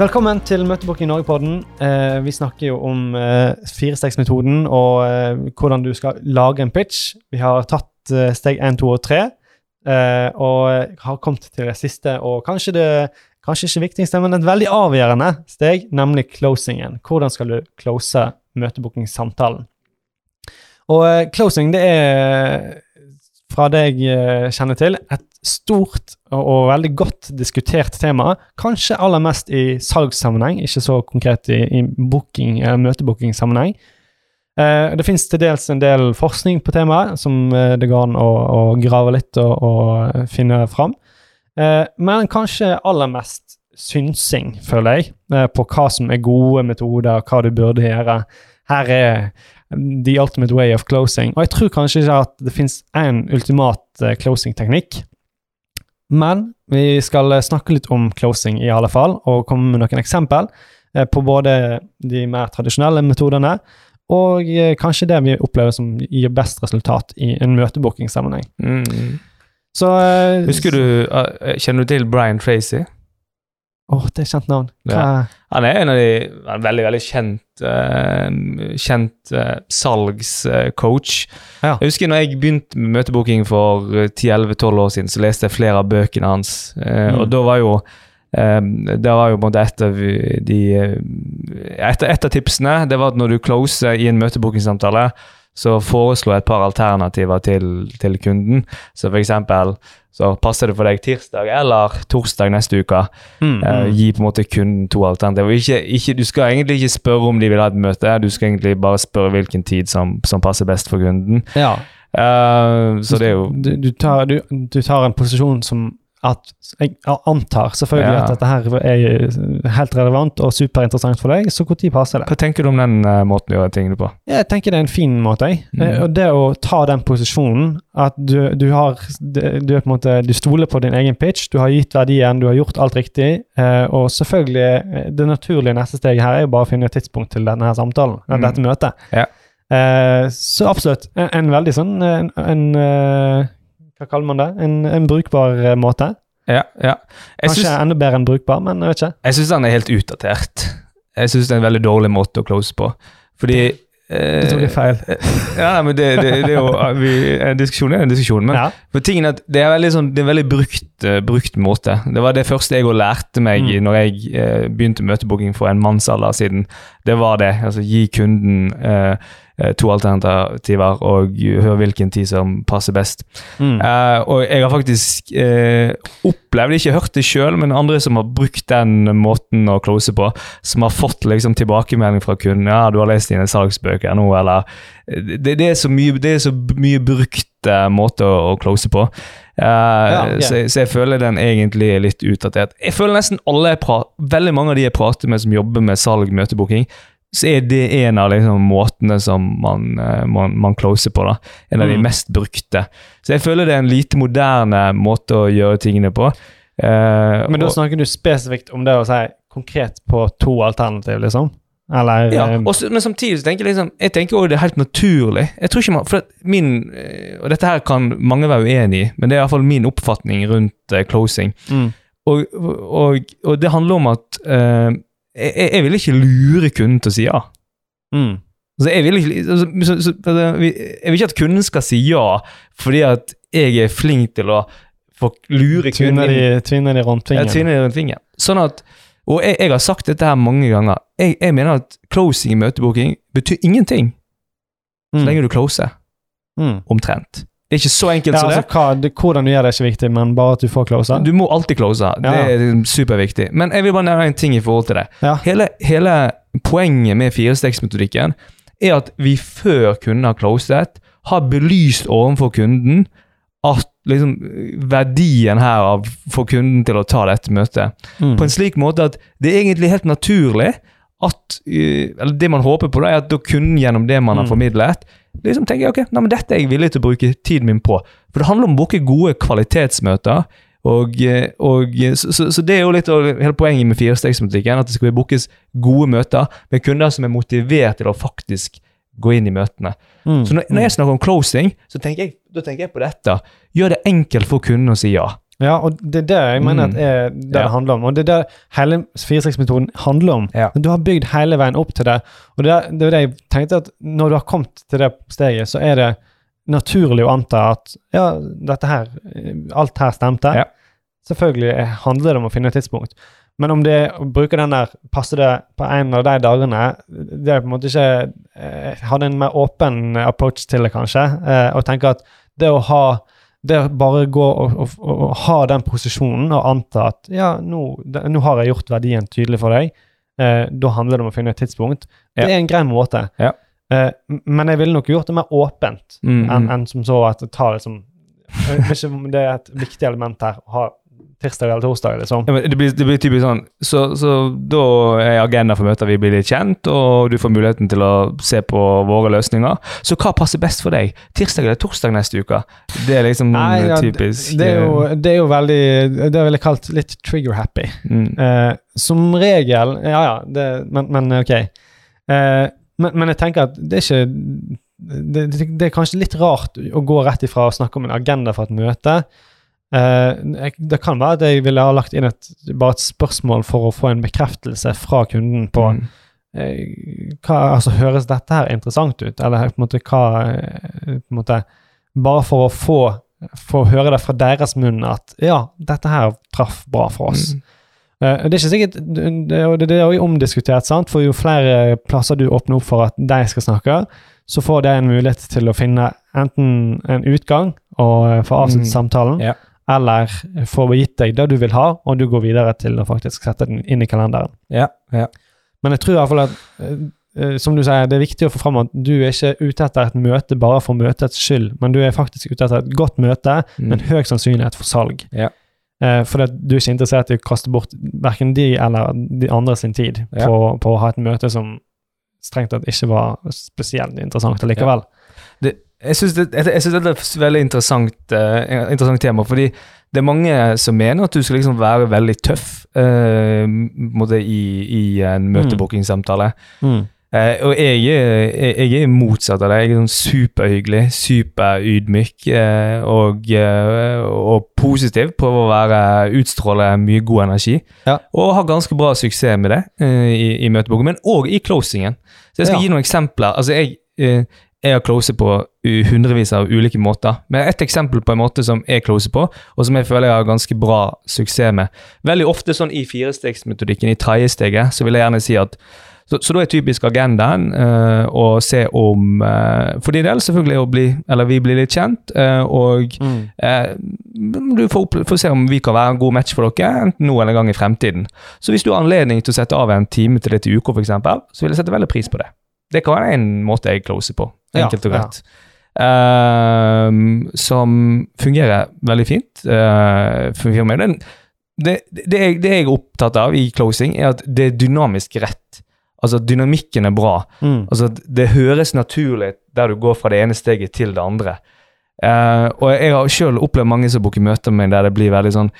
Velkommen til Møtebooking Norge-podden. Eh, vi snakker jo om eh, firestegsmetoden og eh, hvordan du skal lage en pitch. Vi har tatt eh, steg én, to og 3, eh, og har kommet til det siste og kanskje det kanskje ikke viktigste, men et veldig avgjørende steg, nemlig closingen. Hvordan skal du close møtebookingssamtalen? Og eh, closing, det er fra det jeg eh, kjenner til, et stort og, veldig godt diskutert tema. Kanskje aller mest i salgssammenheng, ikke så konkret i, i booking, eh, møtebookingsammenheng. Eh, det finnes til dels en del forskning på temaet som eh, det går an å, å grave litt og, og finne fram. Eh, men kanskje aller mest synsing, føler jeg, eh, på hva som er gode metoder, hva du burde gjøre. Her er the ultimate way of closing. Og jeg tror kanskje ikke at det finnes én ultimat eh, closing-teknikk. Men vi skal eh, snakke litt om closing i alle fall, og komme med noen eksempel eh, på både de mer tradisjonelle metodene og kanskje det vi opplever som gir best resultat i en møtebookingsammenheng. Mm. Så Husker du, Kjenner du til Brian Tracy? Åh, det er kjent navn. Hva? Han er en av de er veldig veldig kjent, uh, kjent uh, salgscoach. Ja. Jeg husker når jeg begynte med møtebooking for eh, 10-11-12 år siden, så leste jeg flere av bøkene hans. Eh, Mm. Og da var jo Um, det var jo på en måte et av de eh, et, et av tipsene det var at når du closer i en møtebookingsamtale, så foreslå et par alternativer til, til kunden. Så for eksempel så passer det for deg tirsdag eller torsdag neste uke. Mm, Eh, mm. gi på en måte kunden to alternativer. Ikke, ikke, du skal egentlig ikke spørre om de vil ha et møte, du skal egentlig bare spørre hvilken tid som, som passer best for kunden. ja. Eh, så det er jo du, du, tar, du, du tar en posisjon som at Jeg antar selvfølgelig Ja. at dette her er helt relevant og superinteressant for deg, så når passer det? Hva tenker du om den uh, måten å gjøre tingene på? Jeg tenker det er en fin måte. jeg. Mm. Eh, Og det å ta den posisjonen, at du, du har du er på en måte, du stoler på din egen pitch, du har gitt verdien, du har gjort alt riktig, uh, og selvfølgelig Det naturlige neste steget her er jo bare å finne et tidspunkt til denne her samtalen, Mm. dette møtet. Ja. Uh, så absolutt. En, en veldig sånn en, en Hva kaller man det? En, en brukbar eh, måte. Ja, ja. Jeg Kanskje synes, enda bedre enn brukbar, men jeg vet ikke. jeg syns den er helt utdatert. Jeg syns det er en veldig dårlig måte å close på. Fordi Du tok litt feil. Ja, men det, det, det er jo vi, En diskusjon er en diskusjon. Men Ja. For tingen er at det er veldig sånn, det er en veldig brukt, eh, brukt måte. Det var det første jeg lærte meg Mm. når jeg eh, begynte møtebooking for en mannsalder siden. Det var det. altså Gi kunden eh, eh, to alternativer og hør hvilken tid som passer best. Mm. Eh, og jeg har faktisk eh, opplevd, ikke hørt det sjøl, men andre som har brukt den måten å close på, som har fått liksom tilbakemelding fra kunden ja, du har lest dine salgsbøker nå, eller det, det, er så mye, det er så mye brukt eh, måte å, å close på. Uh, ja. Så, så jeg føler den egentlig er litt utdatert. Jeg føler nesten alle jeg prater, veldig mange av de jeg prater med som jobber med salg, møtebooking, så er det en av liksom, måtene som man, eh, man, man closer på. da. En av de Mm. mest brukte. Så jeg føler det er en lite moderne måte å gjøre tingene på. Uh, Men da og- snakker du spesifikt om det å si konkret på to alternativ, liksom? Eller ja, også, men samtidig så tenker jeg liksom Jeg tenker også det er helt naturlig. Jeg tror ikke man, for at min, eh, Og dette her kan mange være uenig i, men det er iallfall min oppfatning rundt uh, closing. mm, Og, og, og det handler om at uh, jeg, jeg vil ikke lure kunden til å si ja. mm, Altså, jeg, vil ikke, altså, så, så, jeg vil ikke at kunden skal si ja fordi at jeg er flink til å få lure kunden Tvinner inn. de, de rundt fingeren. Ja, tvinne de rundt fingeren. Sånn at, og jeg, jeg har sagt dette her mange ganger. Jeg, jeg mener at closing i møtebooking betyr ingenting så Mm, lenge du closer. mm. Omtrent. Det er ikke så enkelt Ja, som altså, det. hva. Hvordan du gjør det, er ikke viktig, men bare at du får closer? Du må alltid close. Det Ja. er superviktig. Men jeg vil bare nevne en ting i forhold til det. Ja. Hele, hele poenget med firestegsmetodikken er at vi før kunden har closet, har belyst overfor kunden at liksom, verdien her av for kunden til å ta dette møtet. Mm. På en slik måte at det er egentlig helt naturlig at eh, Eller det man håper på, da, er at da kunden gjennom det man har Mm. formidlet, liksom tenker jeg, ok, nei, men dette er jeg villig til å bruke tiden min på. For det handler om å booke gode kvalitetsmøter. Og, eh, og, eh, så, så, det er jo litt av hele poenget med firestegsmetodikken. at det skal bookes gode møter med kunder som er motivert til å faktisk gå inn i møtene. Mm. Så når, når jeg snakker om closing, så tenker jeg, da tenker jeg på dette. Gjør det enkelt for kunden å si ja. Ja, og det er det jeg mener at er det Ja. det handler om. Og det er det hele 4-6-metoden handler om. Ja. Du har bygd hele veien opp til det. Og det, er- det er det jeg tenkte at når du har kommet til det steget, så er det naturlig å anta at ja, dette her, alt her stemte. Ja. Selvfølgelig er- handler det om å finne et tidspunkt. Men om det å bruke den der Passer det på en av de dagene Det er på en måte ikke eh, hadde en mer åpen approach til det, kanskje. Eh, og tenke at det å ha det å bare gå og, og, og, ha den posisjonen og anta at ja, nå, det, nå har jeg gjort verdien tydelig for deg, eh, da handler det om å finne et tidspunkt. Ja. Det er en grei måte. Ja. Eh, men jeg ville nok gjort det mer åpent Mm, enn en som så at det tar liksom ikke om Det er et viktig element her å ha tirsdag eller torsdag, liksom. Ja, men det, blir, det blir typisk sånn så, så da er agenda for møter vi blir litt kjent, og du får muligheten til å se på våre løsninger. Så hva passer best for deg? Tirsdag eller torsdag neste uke? Det er liksom Nei, ja, typisk Det er, jo, det er jo veldig Det ville jeg kalt litt trigger-happy. mm. Eh, som regel Ja, ja, det, men, men ok. Eh, men, men jeg tenker at det er ikke det, det, det er kanskje litt rart å gå rett ifra å snakke om en agenda for et møte. Jeg, det kan være at jeg ville ha lagt inn et, bare et spørsmål for å få en bekreftelse fra kunden på Mm. uh, hva, altså, Høres dette her interessant ut? Eller på en måte hva eh, på en måte, Bare for å få, få høre det fra deres munn at ja, dette her traff bra for oss. Mm. Uh, det er ikke sikkert, det, det, det er jo omdiskutert, sant? for jo flere plasser du åpner opp for at de skal snakke, så får de en mulighet til å finne enten en utgang og få avsluttet Mm. samtalen, Ja. Eller får gitt deg det du vil ha, og du går videre til å faktisk sette den inn i kalenderen. Ja, ja. Men jeg tror i hvert fall at, eh, eh, som du sier, det er viktig å få fram at du er ikke ute etter et møte bare for møtets skyld, men du er faktisk ute etter et godt møte Mm. med en høy sannsynlighet for salg. Ja. Eh, for at du er ikke interessert i å kaste bort verken de eller de andre sin tid Ja. på, på å ha et møte som strengt tatt ikke var spesielt interessant allikevel. Ja. det, jeg, syns synes det er et veldig interessant, uh, interessant tema, fordi det er mange som mener at du skal liksom være veldig tøff måte i, i en møtebookingsamtale. Eh, og jeg, er- jeg, er motsatt av det. Jeg er sånn superhyggelig, superydmyk uh, og, uh, og positiv Prøver å være, utstråle mye god energi. Ja. Og har ganske bra suksess med det i, i møteboken, men òg i closingen. Så jeg skal Ja. gi noen eksempler. Altså, jeg, jeg har closet på hundrevis av ulike måter. Men et eksempel på en måte som jeg closer på, og som jeg føler jeg har ganske bra suksess med. Veldig ofte sånn i firestegsmetodikken, i tredjesteget, så vil jeg gjerne si at så, så da er typisk agendaen eh, å se om uh, For din del selvfølgelig å bli, eller vi blir litt kjent, eh, og eh, du får, får se om vi kan være en god match for dere, enten nå eller en gang i fremtiden. Så hvis du har anledning til å sette av en time til dette i uka, f.eks., så vil jeg sette veldig pris på det. Det kan være en måte jeg closer på. Enkelt og greit. Ehm, som fungerer veldig fint. Uh, for meg. Den, det, det, jeg, det jeg er opptatt av i closing, er at det er dynamisk rett. Altså Dynamikken er bra. Mm. Altså Det høres naturlig der du går fra det ene steget til det andre. Uh, og jeg har sjøl opplevd mange som booker møter med meg der det blir veldig sånn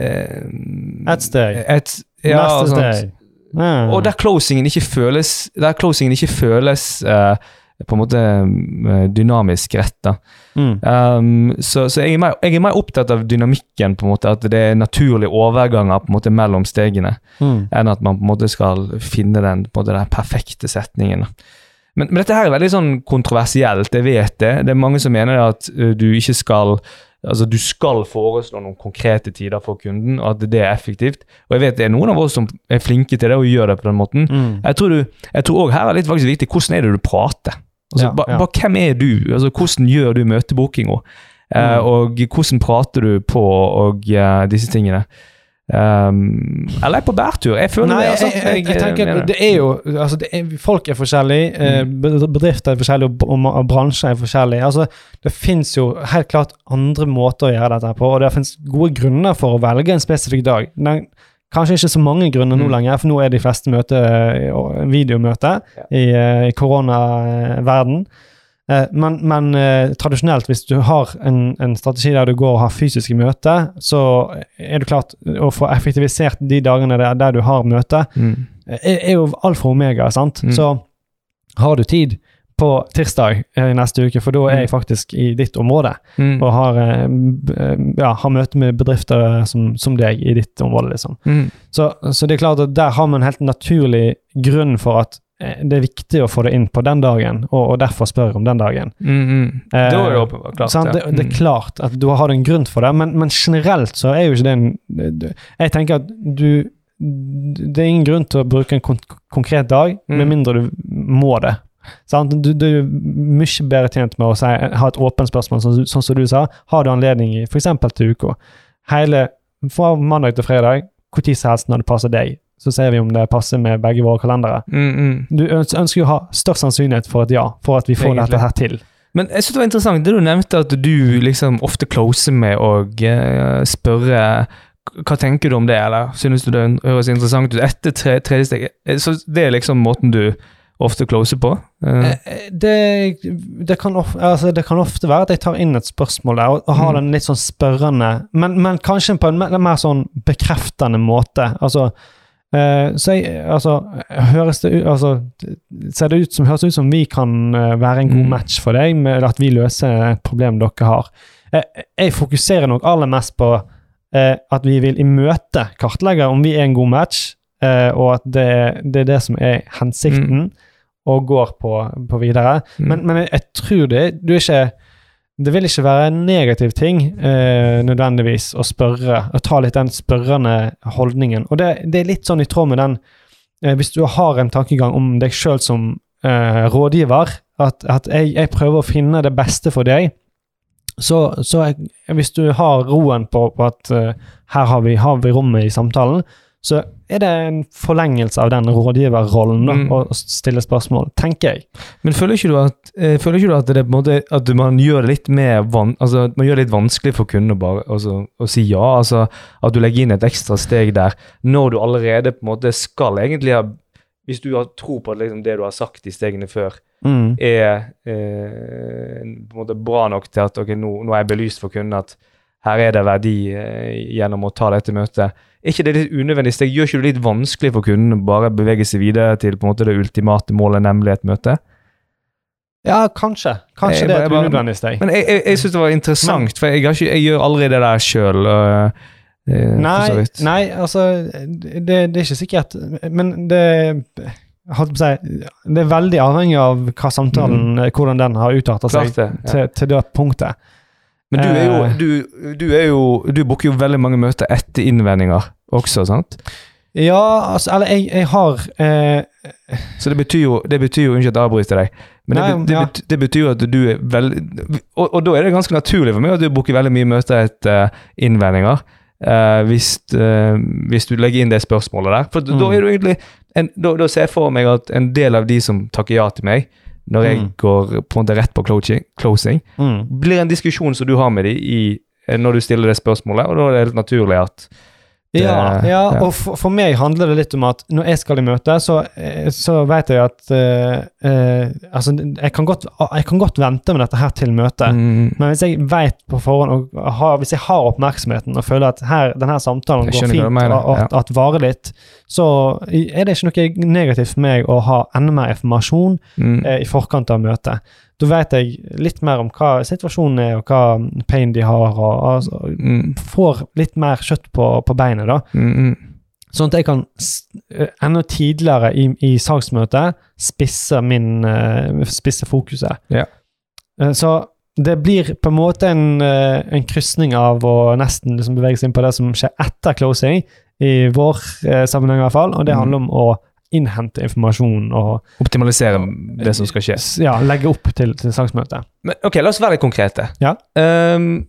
uh, Et steg. Et, ja, Neste sånn- steg. Og der closingen ikke føles closingen ikke føles uh, på en måte eh, dynamisk rett. da. mm. Um, så så jeg, er mer, jeg er mer opptatt av dynamikken, på en måte, at det er naturlige overganger på en måte mellom stegene, Mm. enn at man på en måte skal finne den, på en måte, den perfekte setningen. Men, men dette her er veldig sånn kontroversielt, jeg vet det. Det er mange som mener at uh, du ikke skal Altså, du skal foreslå noen konkrete tider for kunden, og at det er effektivt. Og jeg vet det er noen av oss som er flinke til det og gjør det på den måten. Mm. Jeg tror du, jeg tror også her er litt faktisk viktig, hvordan er det du prater? Altså, Ja, ba, ja. ba, hvem er du? Altså, hvordan gjør du møtebookinga? Eh, Mm. og hvordan prater du på og uh, disse tingene? Um, eller er på bærtur? Jeg føler Nei, det. Altså, jeg, jeg, jeg tenker mener det er jo altså det er, Folk er forskjellige, eh, Mm. bedrifter er forskjellige, og, bransjer er forskjellige. Altså, det fins jo helt klart andre måter å gjøre dette på, og det fins gode grunner for å velge en spesifikk dag. Den, kanskje ikke så mange grunner nå Mm. lenger, for nå er de fleste møter eh, videomøter Ja. i, eh, i koronaverden. Eh, Men, men eh, tradisjonelt, hvis du har en, en strategi der du går og har fysiske møter, så er det klart å få effektivisert de dagene der, der du har møte, mm. er, er jo alfa og omega. sant? Mm. Så har du tid på tirsdag i neste uke, for da er jeg faktisk i ditt område. Mm. Og har, eh, eh, ja, har møte med bedrifter som, som deg i ditt område, liksom. Mm. Så, så det er klart at der har man en helt naturlig grunn for at eh, det er viktig å få det inn på den dagen, og, og derfor spør jeg om den dagen. Mm, mm. Eh, Da er det åpenbart klart. Sant? ja. Det, det er Mm. klart at du har en grunn for det, men, men generelt så er jo ikke det en Jeg tenker at du Det er ingen grunn til å bruke en kon konkret dag, Mm. med mindre du må det. Sant? Du, du er mye bedre tjent med å si, ha et åpent spørsmål, sånn, sånn som du sa. Har du anledning i f.eks. til uka? Hele fra mandag til fredag, når som helst når det passer deg. Så ser vi om det passer med begge våre kalendere. Mm, mm. Du ønsker jo å ha størst sannsynlighet for et ja, for at vi får Egentlig. dette her til. Men jeg synes det var interessant det du nevnte, at du liksom ofte closer med å uh, spørre hva tenker du om det, eller synes du det høres interessant ut etter tre, tredje steg? Eh, Så det er liksom måten du ofte closer på? Eh, Det, det, kan of, altså det kan ofte være at jeg tar inn et spørsmål der og, og har Mm. den litt sånn spørrende, men, men kanskje på en mer, mer sånn bekreftende måte. Altså, så jeg, altså, høres det ut altså, Ser det ut som, høres det ut som vi kan eh, være en god Mm. match for deg, med at vi løser et problem dere har? Eh, jeg fokuserer nok aller mest på eh, at vi vil imøte kartlegger om vi er en god match, eh, og at det, det er det som er hensikten, og går på, på videre. mm. Men, men jeg, jeg tror det du er ikke Det vil ikke være en negativ ting eh, nødvendigvis å spørre, å ta litt den spørrende holdningen. Og det, det er litt sånn i tråd med den eh, Hvis du har en tankegang om deg sjøl som eh, rådgiver, at, at jeg, jeg prøver å finne det beste for deg, så, så jeg, hvis du har roen på, på at eh, her har vi, har vi rommet i samtalen, så er det en forlengelse av den rådgiverrollen da, Mm. å stille spørsmål, tenker jeg. Men føler ikke du at, eh, ikke du at, det måte, at man gjør van, altså, man gjør det litt vanskelig for kunden å, bare, altså, å si ja? altså At du legger inn et ekstra steg der, når du allerede på en måte skal egentlig ha Hvis du har tro på at liksom, det du har sagt i stegene før, Mm. er eh, på en måte bra nok til at ok, nå, nå er jeg belyst for kunden at her er det verdi eh, gjennom å ta dette møtet. Er ikke det litt unødvendig steg? Gjør ikke det litt vanskelig for kunden å bare bevege seg videre til på en måte det ultimate målet, nemlig et møte? Ja, kanskje. Kanskje Jeg det er et unødvendig steg. Men jeg, jeg, jeg syns det var interessant, for jeg, har ikke, jeg gjør aldri det der sjøl. Nei, nei, altså det, det er ikke sikkert Men det det er veldig avhengig av hva samtalen, hvordan den har utarta seg det. Ja. til, til det punktet. Men du er jo Eh. Du, du er jo Du booker jo veldig mange møter etter innvendinger også, sant? Ja, altså Eller jeg, jeg har eh, Så det betyr jo Det betyr jo Unnskyld at jeg avbryter deg, men Nei, det, be- det, ja. det betyr jo at du er veldig og, og da er det ganske naturlig for meg at du booker veldig mye møter etter eh, innvendinger. eh, hvis, eh, hvis du legger inn det spørsmålet der. For mm. da er du egentlig en, da, da ser jeg for meg at en del av de som takker ja til meg, når jeg Mm. går på en måte rett på closing, closing mm. blir en diskusjon som du har med dem i, eh, når du stiller det spørsmålet, og da er det helt naturlig at Ja, ja, ja. og for, for meg handler det litt om at når jeg skal i møte, så, eh, så vet jeg at uh, uh, Altså, jeg kan, godt, jeg kan godt vente med dette her til møtet. Mm, Men hvis jeg vet på forhånd, og har, hvis jeg har oppmerksomheten og føler at her, denne samtalen går fint, mener, og at, at varer litt, så er det ikke noe negativt for meg å ha enda mer informasjon mm, uh, i forkant av møtet. Da vet jeg litt mer om hva situasjonen er, og hva pain de har, og altså, mm, får litt mer kjøtt på, på beinet, da. mm, mm. Sånn at jeg kan enda tidligere i, i salgsmøtet spisse min spisse fokuset. Ja. Så det blir på en måte en, en krysning av å nesten liksom bevege seg inn på det som skjer etter closing, i vår sammenheng i hvert fall, og det Mm. handler om å innhente informasjon og Optimalisere det som skal skje. ja, legge opp til, til salgsmøtet. Men ok, la oss være konkrete. Ja. Um,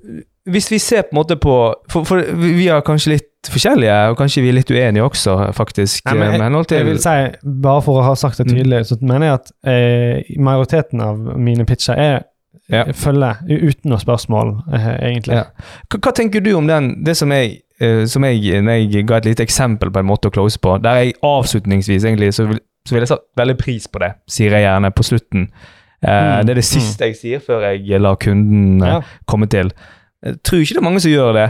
hvis vi ser på en måte på For, for vi er kanskje litt forskjellige, og kanskje vi er litt uenige også, faktisk. Nei, men eh, til Jeg vil si, bare for å ha sagt det Mm. tydelig, så mener jeg at eh, majoriteten av mine pitcher er Ja. følge uten noe spørsmål, eh, egentlig. Ja. hva, hva tenker du om den, det som jeg, som jeg jeg ga et lite eksempel på en måte å close på, der jeg avslutningsvis egentlig så vil, så vil jeg satt veldig pris på det, sier jeg gjerne på slutten. Eh, Mm, Det er det siste jeg sier før jeg lar kunden eh, Ja. komme til. Jeg tror ikke det er mange som gjør det.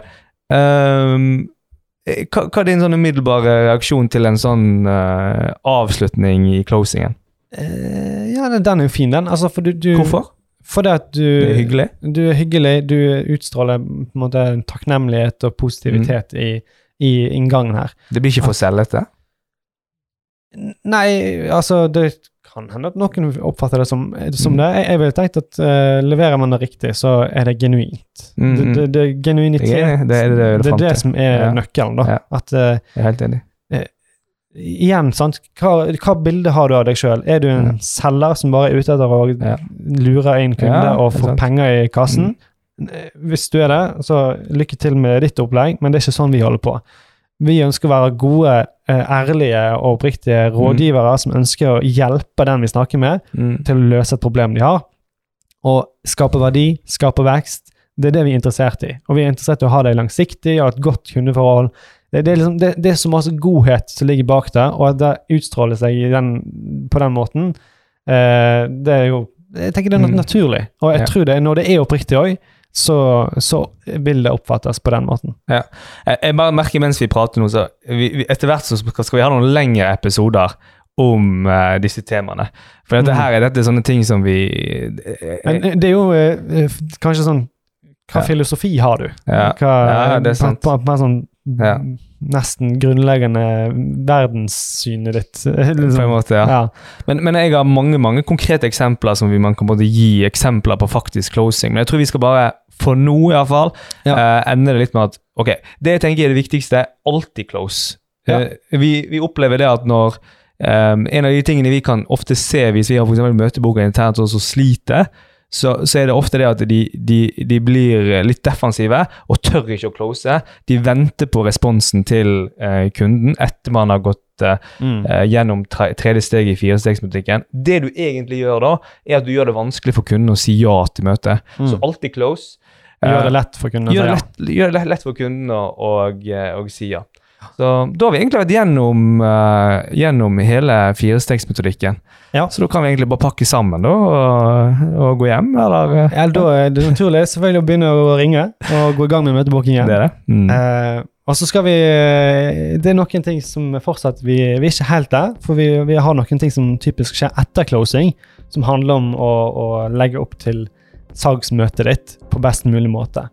Eh, hva, hva er din sånn umiddelbare reaksjon til en sånn uh, avslutning i closingen? Eh, ja, den- er jo fin, den. Altså, du, du Hvorfor? Fordi at du Det er hyggelig. Du er hyggelig, du utstråler på en måte takknemlighet og positivitet Mm. i, i inngangen her. Det blir ikke for sellete. Nei, altså det kan hende at noen oppfatter det som, som Mm. det. Jeg, jeg ville tenkt at uh, leverer man det riktig, så er det genuint. Mm, Det, mm. det, det genuinitet. Det er det, det er det det, er det som er Ja. nøkkelen, da. Ja. At uh, Jeg er helt enig. Igjen, sant, hva, hva bilde har du av deg sjøl? Er du en Ja. selger som bare er ute etter å Ja. lure inn kunde Ja, og få. Mm. penger i kassen? Mm. Hvis du er det, så lykke til med ditt opplegg, men det er ikke sånn vi holder på. Vi ønsker å være gode, eh, ærlige og oppriktige Mm. rådgivere som ønsker å hjelpe den vi snakker med, Mm. til å løse et problem de har. Og skape verdi, skape vekst. Det er det vi er interessert i. Og vi er interessert i å ha det langsiktig og et godt kundeforhold. Det, det, er, liksom, det, det er så masse godhet som ligger bak det, og at det utstråler seg i den, på den måten, eh, det er jo Jeg tenker det er Mm. naturlig. Og jeg Ja. tror det, når det er oppriktig òg, så, så vil det oppfattes på den måten. Jeg, jeg bare merker mens vi prater nå, så vi, vi, etter hvert så skal, vi ha noen lengre episoder om uh, disse temaene. For dette Mm. her er dette sånne ting som vi uh, Men eh, det er jo eh, kanskje sånn Hva Ja. filosofi har du? Ja. Hva, Ja, det er sant. På, på, på sånn Ja. nesten grunnleggende verdenssynet ditt. På en liksom. måte, ja. Ja. Men, men jeg har mange mange konkrete eksempler som vi, man kan både gi eksempler på faktisk closing. Men jeg tror vi skal bare, for nå iallfall, Ja. Eh, ende det litt med at ok, det jeg tenker er det viktigste, alltid close. Ja. Eh, vi, vi opplever det at når eh, En av de tingene vi kan ofte se hvis vi har for møteboka internt og så sliter, så, så er det ofte det at de, de, de blir litt defensive og tør ikke å close. De venter på responsen til eh, kunden etter man har gått eh, Mm. eh, gjennom tre, tredje steg i firestegsbutikken. Det du egentlig gjør da, er at du gjør det vanskelig for kunden å si ja til møtet. Mm. Så alltid close. Gjør Eh, det lett for kunden å si det ja. gjør det lett, lett for kunden å eh, si ja. Så Da har vi egentlig vært gjennom, uh, gjennom hele firestegsmetodikken. Ja. Så da kan vi egentlig bare pakke sammen da, og, og gå hjem, eller? Ja, da er det naturlig selvfølgelig å begynne å ringe og gå i gang med møtebookingen. Det er det. Mm. Uh, og så skal vi eh, Det er noen ting som fortsatt Vi, vi er ikke helt der, for vi, vi har noen ting som typisk skjer etter closing, som handler om å, å legge opp til salgsmøtet ditt på best mulig måte.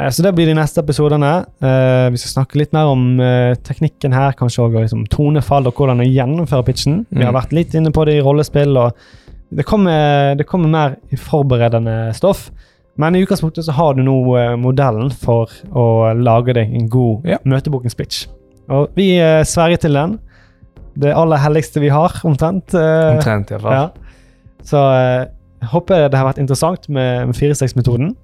Eh, så det blir de neste episodene. Eh, vi skal snakke litt mer om eh, teknikken her, kanskje også liksom, tonefall og hvordan å gjennomføre pitchen. Vi har Mm. vært litt inne på det i rollespill, og det kommer, det kommer mer forberedende stoff. Men i utgangspunktet så har du nå modellen for å lage deg en god Ja. møtebokenspitch. Og vi sverger til den. Det aller helligste vi har, omtrent. Omtrent, iallfall. ja. Så jeg håper det har vært interessant med, med firestegsmetoden.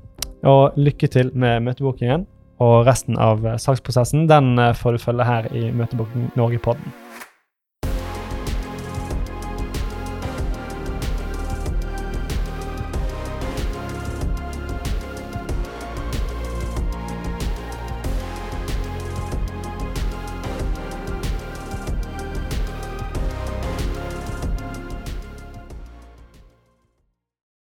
Og lykke til med møtebookingen og resten av salgsprosessen. Den eh, får du følge her i Møteboken Norge-podden.